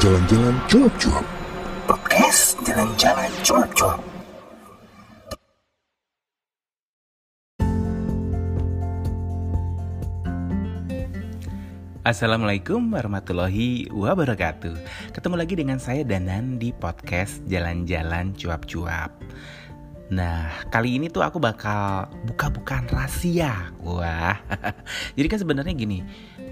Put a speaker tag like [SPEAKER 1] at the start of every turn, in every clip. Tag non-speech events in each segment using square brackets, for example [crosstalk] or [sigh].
[SPEAKER 1] Jalan-Jalan Cuap-Cuap.
[SPEAKER 2] Podcast Jalan-Jalan Cuap-Cuap. Assalamualaikum warahmatullahi wabarakatuh Ketemu lagi dengan saya Danan di podcast Jalan-Jalan Cuap-Cuap Nah, kali ini tuh aku bakal buka-bukaan rahasia Wah, [laughs] jadi kan sebenarnya gini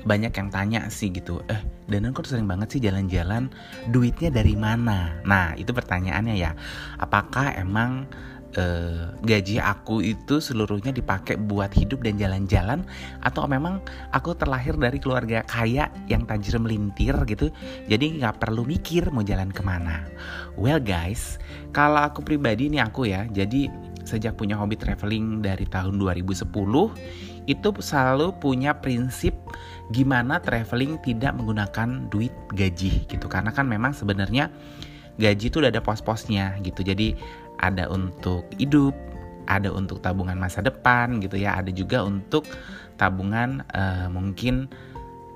[SPEAKER 2] Banyak yang tanya sih gitu Eh, Danan kok sering banget sih jalan-jalan? Duitnya dari mana? Nah, itu pertanyaannya ya. Apakah emang eh, gaji aku itu seluruhnya dipakai buat hidup dan jalan-jalan? Atau memang aku terlahir dari keluarga kaya yang tajir melintir gitu jadi nggak perlu mikir mau jalan ke mana? Well guys kalau aku pribadi ini aku ya jadi sejak punya hobi traveling dari tahun 2010 itu selalu punya prinsip gimana traveling tidak menggunakan duit gaji gitu. Karena kan memang sebenarnya gaji itu udah ada pos-posnya gitu. Jadi ada untuk hidup, ada untuk tabungan masa depan gitu ya, ada juga untuk tabungan uh, mungkin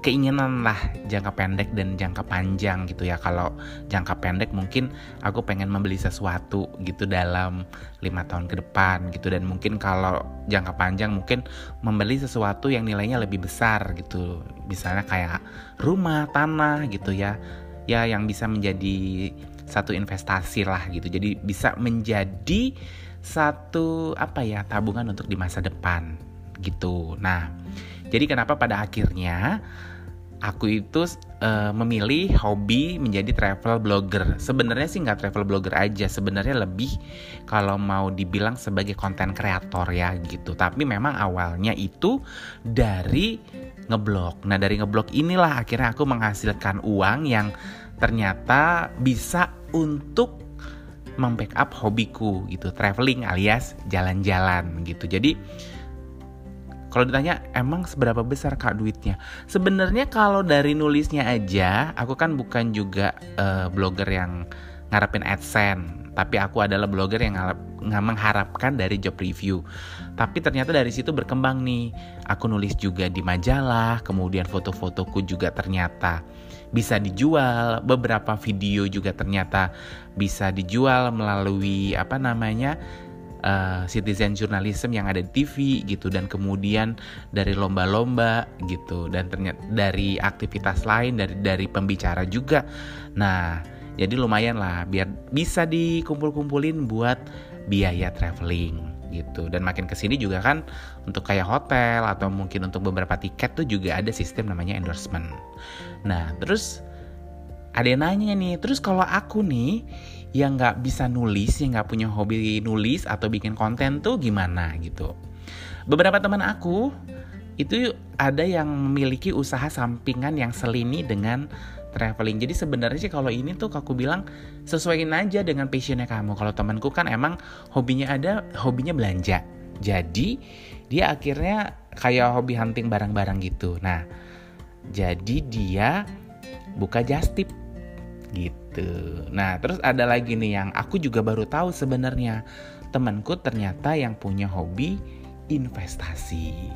[SPEAKER 2] keinginan lah jangka pendek dan jangka panjang gitu ya kalau jangka pendek mungkin aku pengen membeli sesuatu gitu dalam lima tahun ke depan gitu dan mungkin kalau jangka panjang mungkin membeli sesuatu yang nilainya lebih besar gitu misalnya kayak rumah tanah gitu ya ya yang bisa menjadi satu investasi lah gitu. Jadi bisa menjadi satu apa ya tabungan untuk di masa depan gitu. Nah, jadi kenapa pada akhirnya aku itu uh, memilih hobi menjadi travel blogger. Sebenarnya sih nggak travel blogger aja, sebenarnya lebih kalau mau dibilang sebagai konten kreator ya gitu. Tapi memang awalnya itu dari ngeblog. Nah dari ngeblog inilah akhirnya aku menghasilkan uang yang ternyata bisa untuk membackup hobiku gitu traveling alias jalan-jalan gitu jadi kalau ditanya emang seberapa besar kak duitnya sebenarnya kalau dari nulisnya aja aku kan bukan juga uh, blogger yang ngarepin adsense tapi aku adalah blogger yang nggak mengharapkan dari job review. Tapi ternyata dari situ berkembang nih. Aku nulis juga di majalah, kemudian foto-fotoku juga ternyata bisa dijual. Beberapa video juga ternyata bisa dijual melalui apa namanya? Uh, citizen journalism yang ada di TV gitu dan kemudian dari lomba-lomba gitu dan ternyata dari aktivitas lain dari dari pembicara juga. Nah, jadi lumayan lah biar bisa dikumpul-kumpulin buat biaya traveling gitu. Dan makin ke sini juga kan untuk kayak hotel atau mungkin untuk beberapa tiket tuh juga ada sistem namanya endorsement. Nah terus ada yang nanya nih, terus kalau aku nih yang nggak bisa nulis, yang nggak punya hobi nulis atau bikin konten tuh gimana gitu. Beberapa teman aku itu ada yang memiliki usaha sampingan yang selini dengan traveling. Jadi sebenarnya sih kalau ini tuh aku bilang sesuaiin aja dengan passionnya kamu. Kalau temanku kan emang hobinya ada, hobinya belanja. Jadi dia akhirnya kayak hobi hunting barang-barang gitu. Nah, jadi dia buka just tip gitu. Nah, terus ada lagi nih yang aku juga baru tahu sebenarnya. Temanku ternyata yang punya hobi investasi.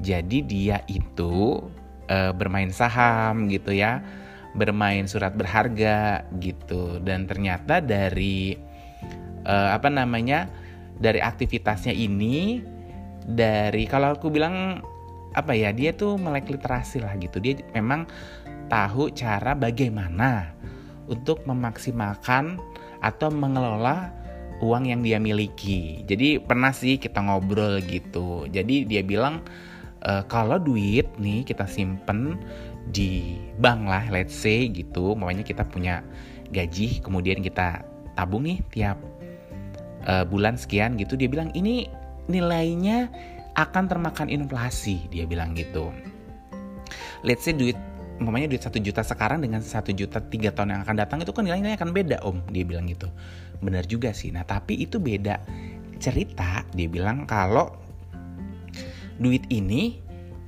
[SPEAKER 2] Jadi dia itu e, bermain saham gitu ya. Bermain surat berharga gitu. Dan ternyata dari uh, apa namanya dari aktivitasnya ini dari kalau aku bilang apa ya dia tuh melek literasi lah gitu. Dia memang tahu cara bagaimana untuk memaksimalkan atau mengelola uang yang dia miliki. Jadi pernah sih kita ngobrol gitu. Jadi dia bilang e, kalau duit nih kita simpen di bank lah let's say gitu makanya kita punya gaji kemudian kita tabung nih tiap uh, bulan sekian gitu dia bilang ini nilainya akan termakan inflasi dia bilang gitu let's say duit umpamanya duit satu juta sekarang dengan satu juta tiga tahun yang akan datang itu kan nilainya akan beda om. Dia bilang gitu. Benar juga sih. Nah tapi itu beda cerita dia bilang kalau duit ini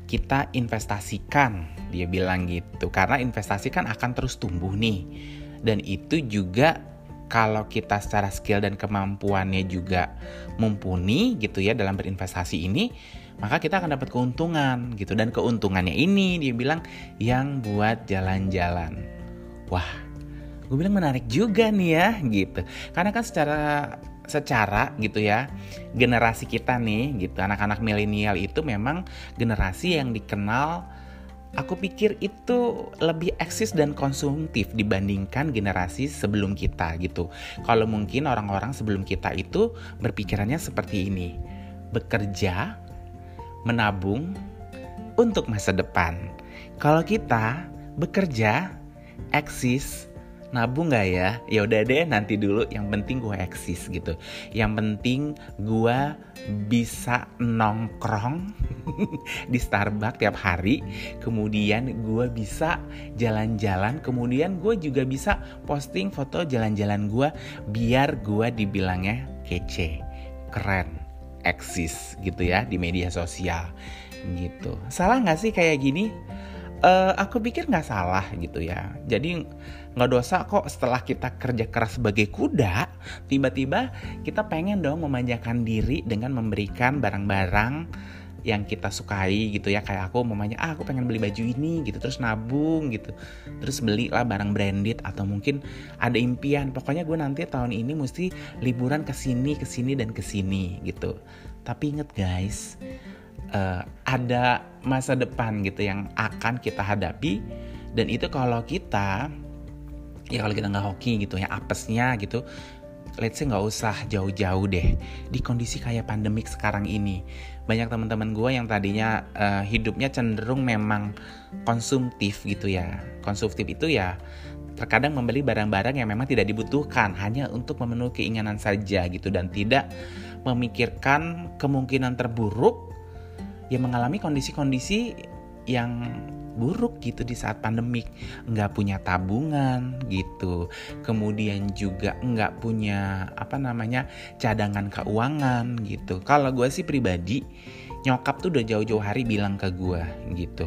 [SPEAKER 2] kita investasikan. Dia bilang gitu. Karena investasi kan akan terus tumbuh nih. Dan itu juga kalau kita secara skill dan kemampuannya juga mumpuni gitu ya dalam berinvestasi ini maka kita akan dapat keuntungan gitu dan keuntungannya ini dia bilang yang buat jalan-jalan wah gue bilang menarik juga nih ya gitu karena kan secara secara gitu ya generasi kita nih gitu anak-anak milenial itu memang generasi yang dikenal aku pikir itu lebih eksis dan konsumtif dibandingkan generasi sebelum kita gitu. Kalau mungkin orang-orang sebelum kita itu berpikirannya seperti ini. Bekerja, menabung untuk masa depan. Kalau kita bekerja, eksis, nabung gak ya? Ya udah deh nanti dulu. Yang penting gue eksis gitu. Yang penting gue bisa nongkrong [laughs] di Starbucks tiap hari. Kemudian gue bisa jalan-jalan. Kemudian gue juga bisa posting foto jalan-jalan gue biar gue dibilangnya kece, keren, eksis gitu ya di media sosial gitu. Salah nggak sih kayak gini? Uh, aku pikir nggak salah gitu ya. Jadi nggak dosa kok setelah kita kerja keras sebagai kuda, tiba-tiba kita pengen dong memanjakan diri dengan memberikan barang-barang yang kita sukai gitu ya. Kayak aku mamanya ah aku pengen beli baju ini gitu. Terus nabung gitu. Terus belilah barang branded atau mungkin ada impian. Pokoknya gue nanti tahun ini mesti liburan ke sini ke sini dan ke sini gitu. Tapi inget guys uh, ada masa depan gitu yang akan kita hadapi. Dan itu kalau kita ya kalau kita nggak hoki gitu ya apesnya gitu let's say nggak usah jauh-jauh deh di kondisi kayak pandemik sekarang ini. Banyak teman-teman gue yang tadinya uh, hidupnya cenderung memang konsumtif gitu ya. Konsumtif itu ya terkadang membeli barang-barang yang memang tidak dibutuhkan hanya untuk memenuhi keinginan saja gitu dan tidak memikirkan kemungkinan terburuk yang mengalami kondisi-kondisi yang buruk gitu di saat pandemik. Nggak punya tabungan gitu. Kemudian juga nggak punya apa namanya cadangan keuangan gitu. Kalau gue sih pribadi nyokap tuh udah jauh-jauh hari bilang ke gue gitu.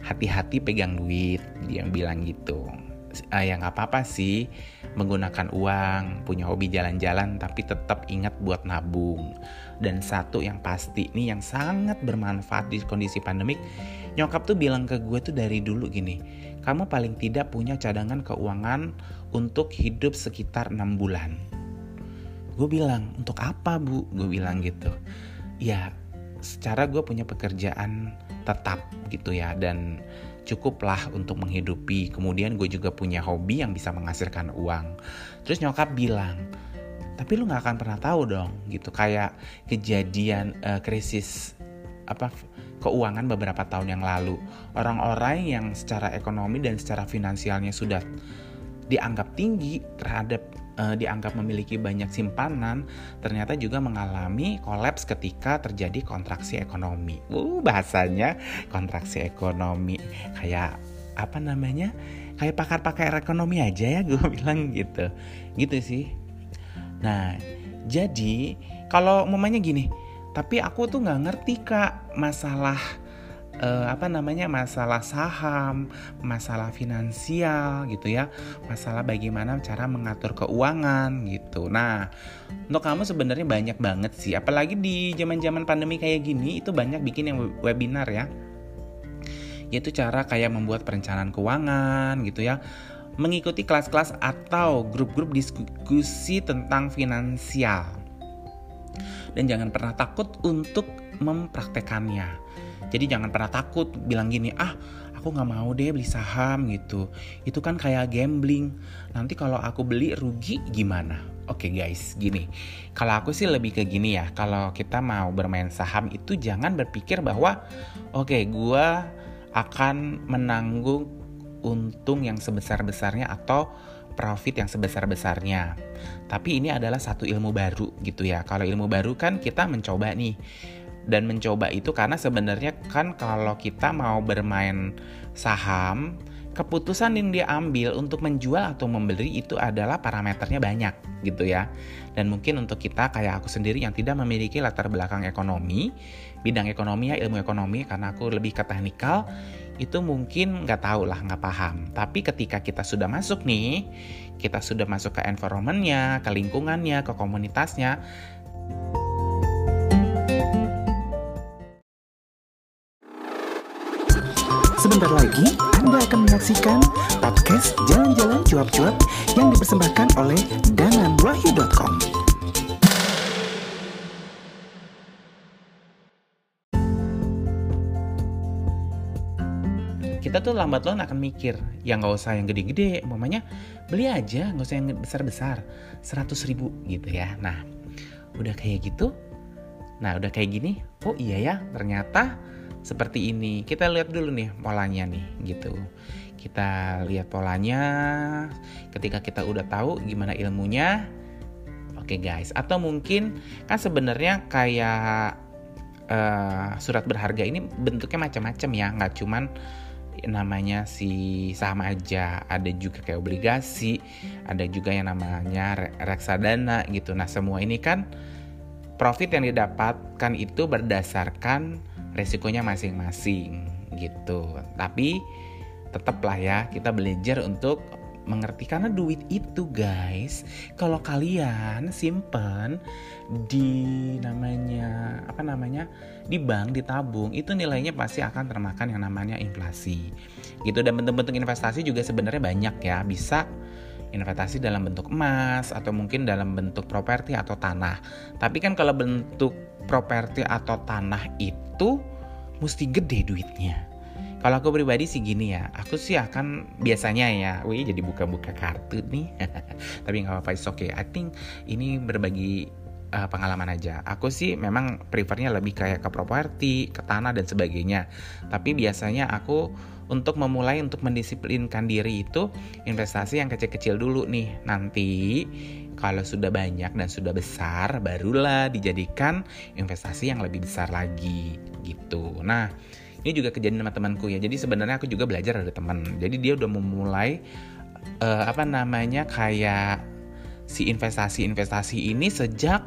[SPEAKER 2] Hati-hati pegang duit dia bilang gitu. Uh, ya nggak apa-apa sih menggunakan uang, punya hobi jalan-jalan, tapi tetap ingat buat nabung. Dan satu yang pasti nih yang sangat bermanfaat di kondisi pandemik, nyokap tuh bilang ke gue tuh dari dulu gini, kamu paling tidak punya cadangan keuangan untuk hidup sekitar enam bulan. Gue bilang, untuk apa bu? Gue bilang gitu. Ya, secara gue punya pekerjaan tetap gitu ya dan cukuplah untuk menghidupi. Kemudian gue juga punya hobi yang bisa menghasilkan uang. Terus nyokap bilang, tapi lu nggak akan pernah tahu dong, gitu kayak kejadian uh, krisis apa keuangan beberapa tahun yang lalu. Orang-orang yang secara ekonomi dan secara finansialnya sudah dianggap tinggi terhadap uh, dianggap memiliki banyak simpanan ternyata juga mengalami kolaps ketika terjadi kontraksi ekonomi. Uh, bahasanya kontraksi ekonomi kayak apa namanya? Kayak pakar-pakar ekonomi aja ya [laughs] gue bilang gitu. Gitu sih. Nah, jadi kalau momennya gini, tapi aku tuh nggak ngerti kak masalah uh, apa namanya masalah saham, masalah finansial gitu ya, masalah bagaimana cara mengatur keuangan gitu. Nah, untuk kamu sebenarnya banyak banget sih, apalagi di zaman-zaman pandemi kayak gini itu banyak bikin yang webinar ya, yaitu cara kayak membuat perencanaan keuangan gitu ya mengikuti kelas-kelas atau grup-grup diskusi tentang finansial. Dan jangan pernah takut untuk mempraktekannya jadi jangan pernah takut bilang gini, ah aku nggak mau deh beli saham gitu. Itu kan kayak gambling. Nanti kalau aku beli rugi gimana? Oke okay guys, gini. Kalau aku sih lebih ke gini ya. Kalau kita mau bermain saham itu jangan berpikir bahwa oke okay, gue akan menanggung untung yang sebesar-besarnya atau profit yang sebesar-besarnya. Tapi ini adalah satu ilmu baru gitu ya. Kalau ilmu baru kan kita mencoba nih dan mencoba itu karena sebenarnya kan kalau kita mau bermain saham keputusan yang dia ambil untuk menjual atau membeli itu adalah parameternya banyak gitu ya. Dan mungkin untuk kita kayak aku sendiri yang tidak memiliki latar belakang ekonomi, bidang ekonomi ya ilmu ekonomi karena aku lebih ke teknikal, itu mungkin nggak tahu lah nggak paham. Tapi ketika kita sudah masuk nih, kita sudah masuk ke environmentnya, ke lingkungannya, ke komunitasnya,
[SPEAKER 3] Sebentar lagi Anda akan menyaksikan podcast Jalan-Jalan Cuap-Cuap yang dipersembahkan oleh dananwahyu.com.
[SPEAKER 2] kita tuh lambat laun akan mikir ya nggak usah yang gede-gede mamanya beli aja nggak usah yang besar-besar 100 ribu gitu ya nah udah kayak gitu nah udah kayak gini oh iya ya ternyata seperti ini. Kita lihat dulu nih polanya nih gitu. Kita lihat polanya. Ketika kita udah tahu gimana ilmunya. Oke okay guys. Atau mungkin kan sebenarnya kayak uh, surat berharga ini bentuknya macam-macam ya. Nggak cuman namanya si saham aja. Ada juga kayak obligasi. Ada juga yang namanya reksadana gitu. Nah semua ini kan profit yang didapatkan itu berdasarkan resikonya masing-masing gitu. Tapi tetaplah ya kita belajar untuk mengerti. Karena duit itu guys kalau kalian simpen di namanya apa namanya di bank ditabung itu nilainya pasti akan termakan yang namanya inflasi. Gitu dan bentuk-bentuk investasi juga sebenarnya banyak ya bisa investasi dalam bentuk emas atau mungkin dalam bentuk properti atau tanah tapi kan kalau bentuk properti atau tanah itu mesti gede duitnya kalau aku pribadi sih gini ya, aku sih akan biasanya ya, wih jadi buka-buka kartu nih. [laughs] Tapi nggak apa-apa, oke. Okay. I think ini berbagi uh, pengalaman aja. Aku sih memang prefernya lebih kayak ke properti, ke tanah dan sebagainya. Tapi biasanya aku untuk memulai untuk mendisiplinkan diri itu investasi yang kecil-kecil dulu nih. Nanti kalau sudah banyak dan sudah besar barulah dijadikan investasi yang lebih besar lagi gitu. Nah, ini juga kejadian sama temanku ya jadi sebenarnya aku juga belajar dari teman jadi dia udah memulai uh, apa namanya kayak si investasi-investasi ini sejak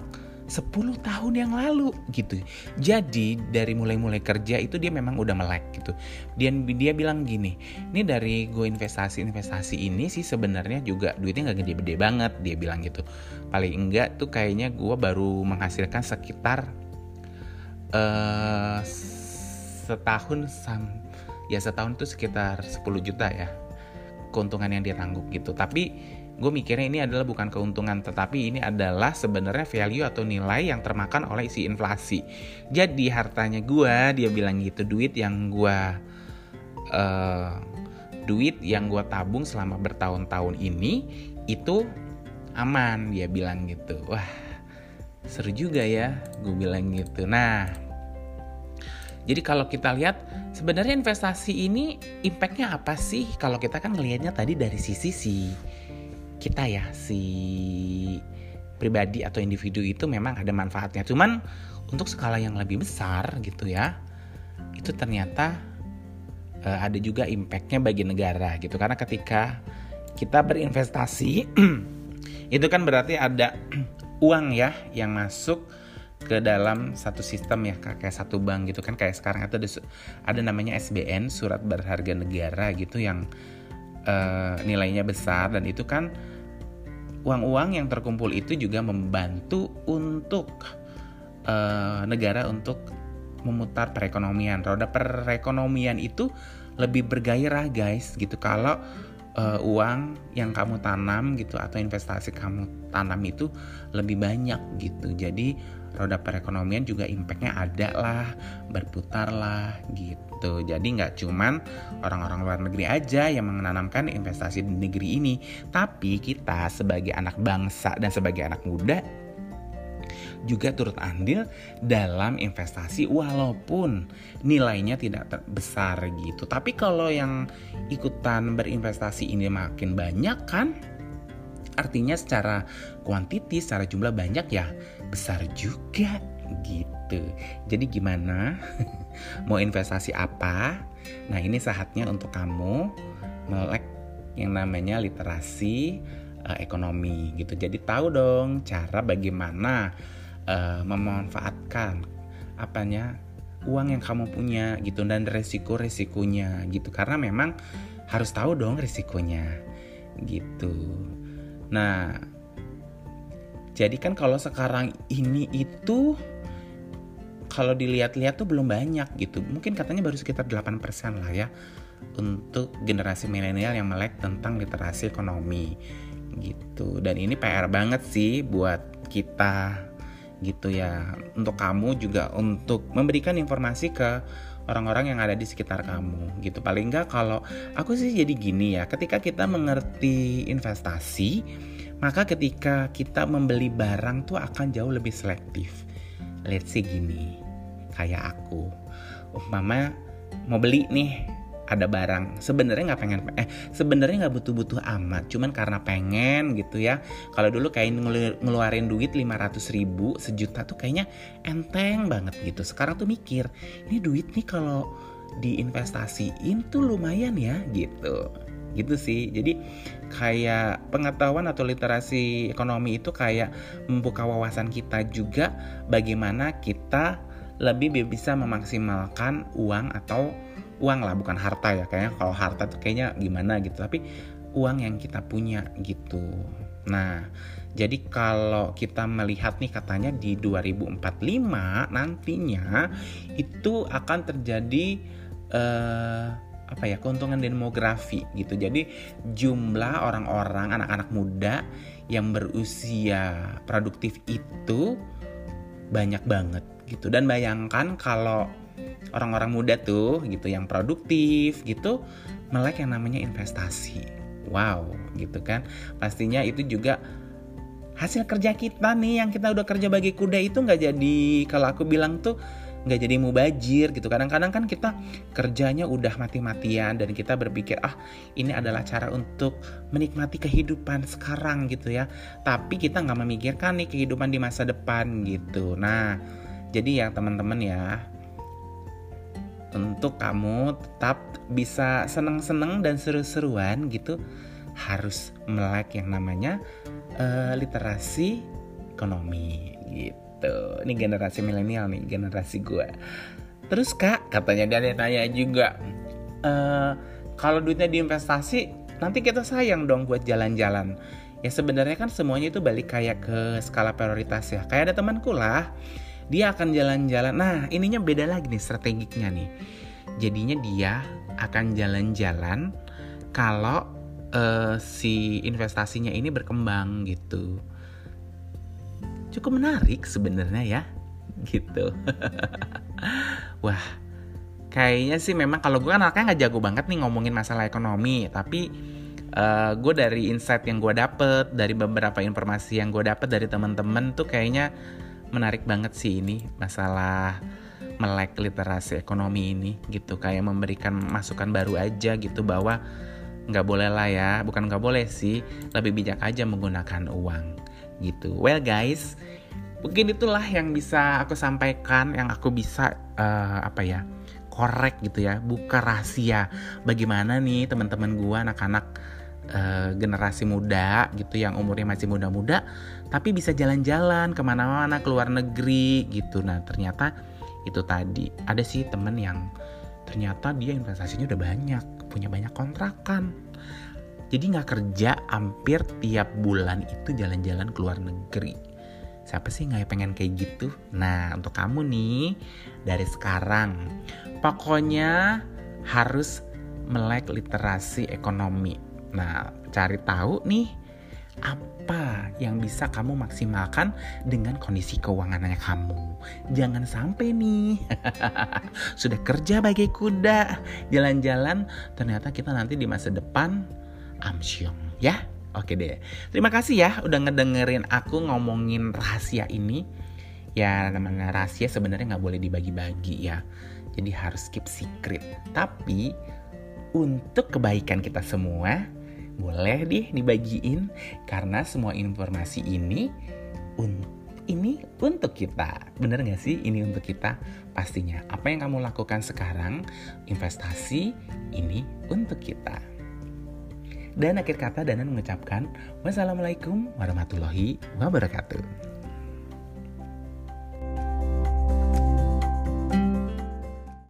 [SPEAKER 2] 10 tahun yang lalu gitu. Jadi dari mulai-mulai kerja itu dia memang udah melek gitu. Dia dia bilang gini, ini dari gue investasi-investasi ini sih sebenarnya juga duitnya nggak gede-gede banget dia bilang gitu. Paling enggak tuh kayaknya gue baru menghasilkan sekitar uh, setahun sam ya setahun itu sekitar 10 juta ya keuntungan yang dia tangguh gitu tapi gue mikirnya ini adalah bukan keuntungan tetapi ini adalah sebenarnya value atau nilai yang termakan oleh si inflasi. Jadi hartanya gue dia bilang gitu duit yang gue uh, duit yang gue tabung selama bertahun-tahun ini itu aman dia bilang gitu. Wah seru juga ya gue bilang gitu. Nah jadi kalau kita lihat sebenarnya investasi ini impactnya apa sih? Kalau kita kan ngelihatnya tadi dari sisi si kita ya si pribadi atau individu itu memang ada manfaatnya. Cuman untuk skala yang lebih besar gitu ya, itu ternyata uh, ada juga impactnya bagi negara gitu. Karena ketika kita berinvestasi [clears throat] itu kan berarti ada [clears throat] uang ya yang masuk ke dalam satu sistem ya kayak satu bank gitu kan kayak sekarang itu ada ada namanya SBN surat berharga negara gitu yang uh, nilainya besar dan itu kan uang-uang yang terkumpul itu juga membantu untuk uh, negara untuk memutar perekonomian. Roda perekonomian itu lebih bergairah guys gitu. Kalau uh, uang yang kamu tanam gitu atau investasi kamu tanam itu lebih banyak gitu. Jadi roda perekonomian juga impactnya ada lah berputar lah gitu. Jadi nggak cuman orang-orang luar negeri aja yang menanamkan investasi di negeri ini. Tapi kita sebagai anak bangsa dan sebagai anak muda juga turut andil dalam investasi walaupun nilainya tidak besar gitu. Tapi kalau yang ikutan berinvestasi ini makin banyak kan Artinya secara kuantiti, secara jumlah banyak ya besar juga gitu. Jadi gimana? [laughs] Mau investasi apa? Nah, ini saatnya untuk kamu melek yang namanya literasi uh, ekonomi gitu. Jadi tahu dong cara bagaimana uh, memanfaatkan apanya uang yang kamu punya gitu dan resiko-resikonya gitu karena memang harus tahu dong resikonya gitu. Nah, jadi kan kalau sekarang ini itu kalau dilihat-lihat tuh belum banyak gitu. Mungkin katanya baru sekitar 8% lah ya untuk generasi milenial yang melek tentang literasi ekonomi gitu. Dan ini PR banget sih buat kita gitu ya. Untuk kamu juga untuk memberikan informasi ke orang-orang yang ada di sekitar kamu gitu. Paling enggak kalau aku sih jadi gini ya, ketika kita mengerti investasi, maka ketika kita membeli barang tuh akan jauh lebih selektif. Let's say gini, kayak aku, umpama mau beli nih ada barang. Sebenarnya nggak pengen eh sebenarnya nggak butuh-butuh amat cuman karena pengen gitu ya. Kalau dulu kayak ngeluarin duit 500 ribu sejuta tuh kayaknya enteng banget gitu. Sekarang tuh mikir ini duit nih kalau diinvestasiin tuh lumayan ya gitu gitu sih. Jadi kayak pengetahuan atau literasi ekonomi itu kayak membuka wawasan kita juga bagaimana kita lebih bisa memaksimalkan uang atau uang lah bukan harta ya. Kayaknya kalau harta tuh kayaknya gimana gitu. Tapi uang yang kita punya gitu. Nah jadi kalau kita melihat nih katanya di 2045 nantinya itu akan terjadi uh, apa ya keuntungan demografi gitu. Jadi jumlah orang-orang anak-anak muda yang berusia produktif itu banyak banget gitu. Dan bayangkan kalau orang-orang muda tuh gitu yang produktif gitu melek yang namanya investasi. Wow, gitu kan. Pastinya itu juga hasil kerja kita nih yang kita udah kerja bagi kuda itu nggak jadi kalau aku bilang tuh nggak jadi mubajir gitu. Kadang-kadang kan kita kerjanya udah mati-matian dan kita berpikir ah ini adalah cara untuk menikmati kehidupan sekarang gitu ya. Tapi kita nggak memikirkan nih kehidupan di masa depan gitu. Nah jadi ya teman-teman ya untuk kamu tetap bisa seneng-seneng dan seru-seruan gitu harus melek yang namanya uh, literasi ekonomi gitu. Ini generasi milenial nih, generasi gue. Terus kak, katanya dia tanya juga, uh, kalau duitnya diinvestasi, nanti kita sayang dong buat jalan-jalan. Ya sebenarnya kan semuanya itu balik kayak ke skala prioritas ya. Kayak ada temanku lah, dia akan jalan-jalan. Nah, ininya beda lagi nih strategiknya nih. Jadinya dia akan jalan-jalan kalau uh, si investasinya ini berkembang gitu. Cukup menarik sebenarnya ya, gitu. [laughs] Wah, kayaknya sih memang kalau gue kan anaknya nggak jago banget nih ngomongin masalah ekonomi, tapi uh, gue dari insight yang gue dapet, dari beberapa informasi yang gue dapet dari teman-teman tuh kayaknya menarik banget sih ini masalah melek literasi ekonomi ini gitu kayak memberikan masukan baru aja gitu bahwa nggak boleh lah ya bukan nggak boleh sih lebih bijak aja menggunakan uang gitu. Well guys mungkin itulah yang bisa aku sampaikan yang aku bisa uh, apa ya korek gitu ya buka rahasia. Bagaimana nih teman-teman gua anak-anak uh, generasi muda gitu yang umurnya masih muda-muda tapi bisa jalan-jalan ke mana-mana ke luar negeri gitu. Nah ternyata itu tadi. Ada sih temen yang ternyata dia investasinya udah banyak punya banyak kontrakan jadi nggak kerja hampir tiap bulan itu jalan-jalan ke luar negeri. Siapa sih nggak pengen kayak gitu? Nah untuk kamu nih dari sekarang pokoknya harus melek literasi ekonomi. Nah cari tahu nih apa yang bisa kamu maksimalkan dengan kondisi keuangannya kamu. Jangan sampai nih [laughs] sudah kerja bagi kuda, jalan-jalan ternyata kita nanti di masa depan amsyong ya. Oke deh. Terima kasih ya udah ngedengerin aku ngomongin rahasia ini. Ya namanya rahasia sebenarnya nggak boleh dibagi-bagi ya. Jadi harus keep secret. Tapi untuk kebaikan kita semua, boleh deh dibagiin karena semua informasi ini ini untuk kita. Bener gak sih ini untuk kita? Pastinya. Apa yang kamu lakukan sekarang, investasi ini untuk kita. Dan akhir kata Danan mengucapkan Wassalamualaikum warahmatullahi wabarakatuh.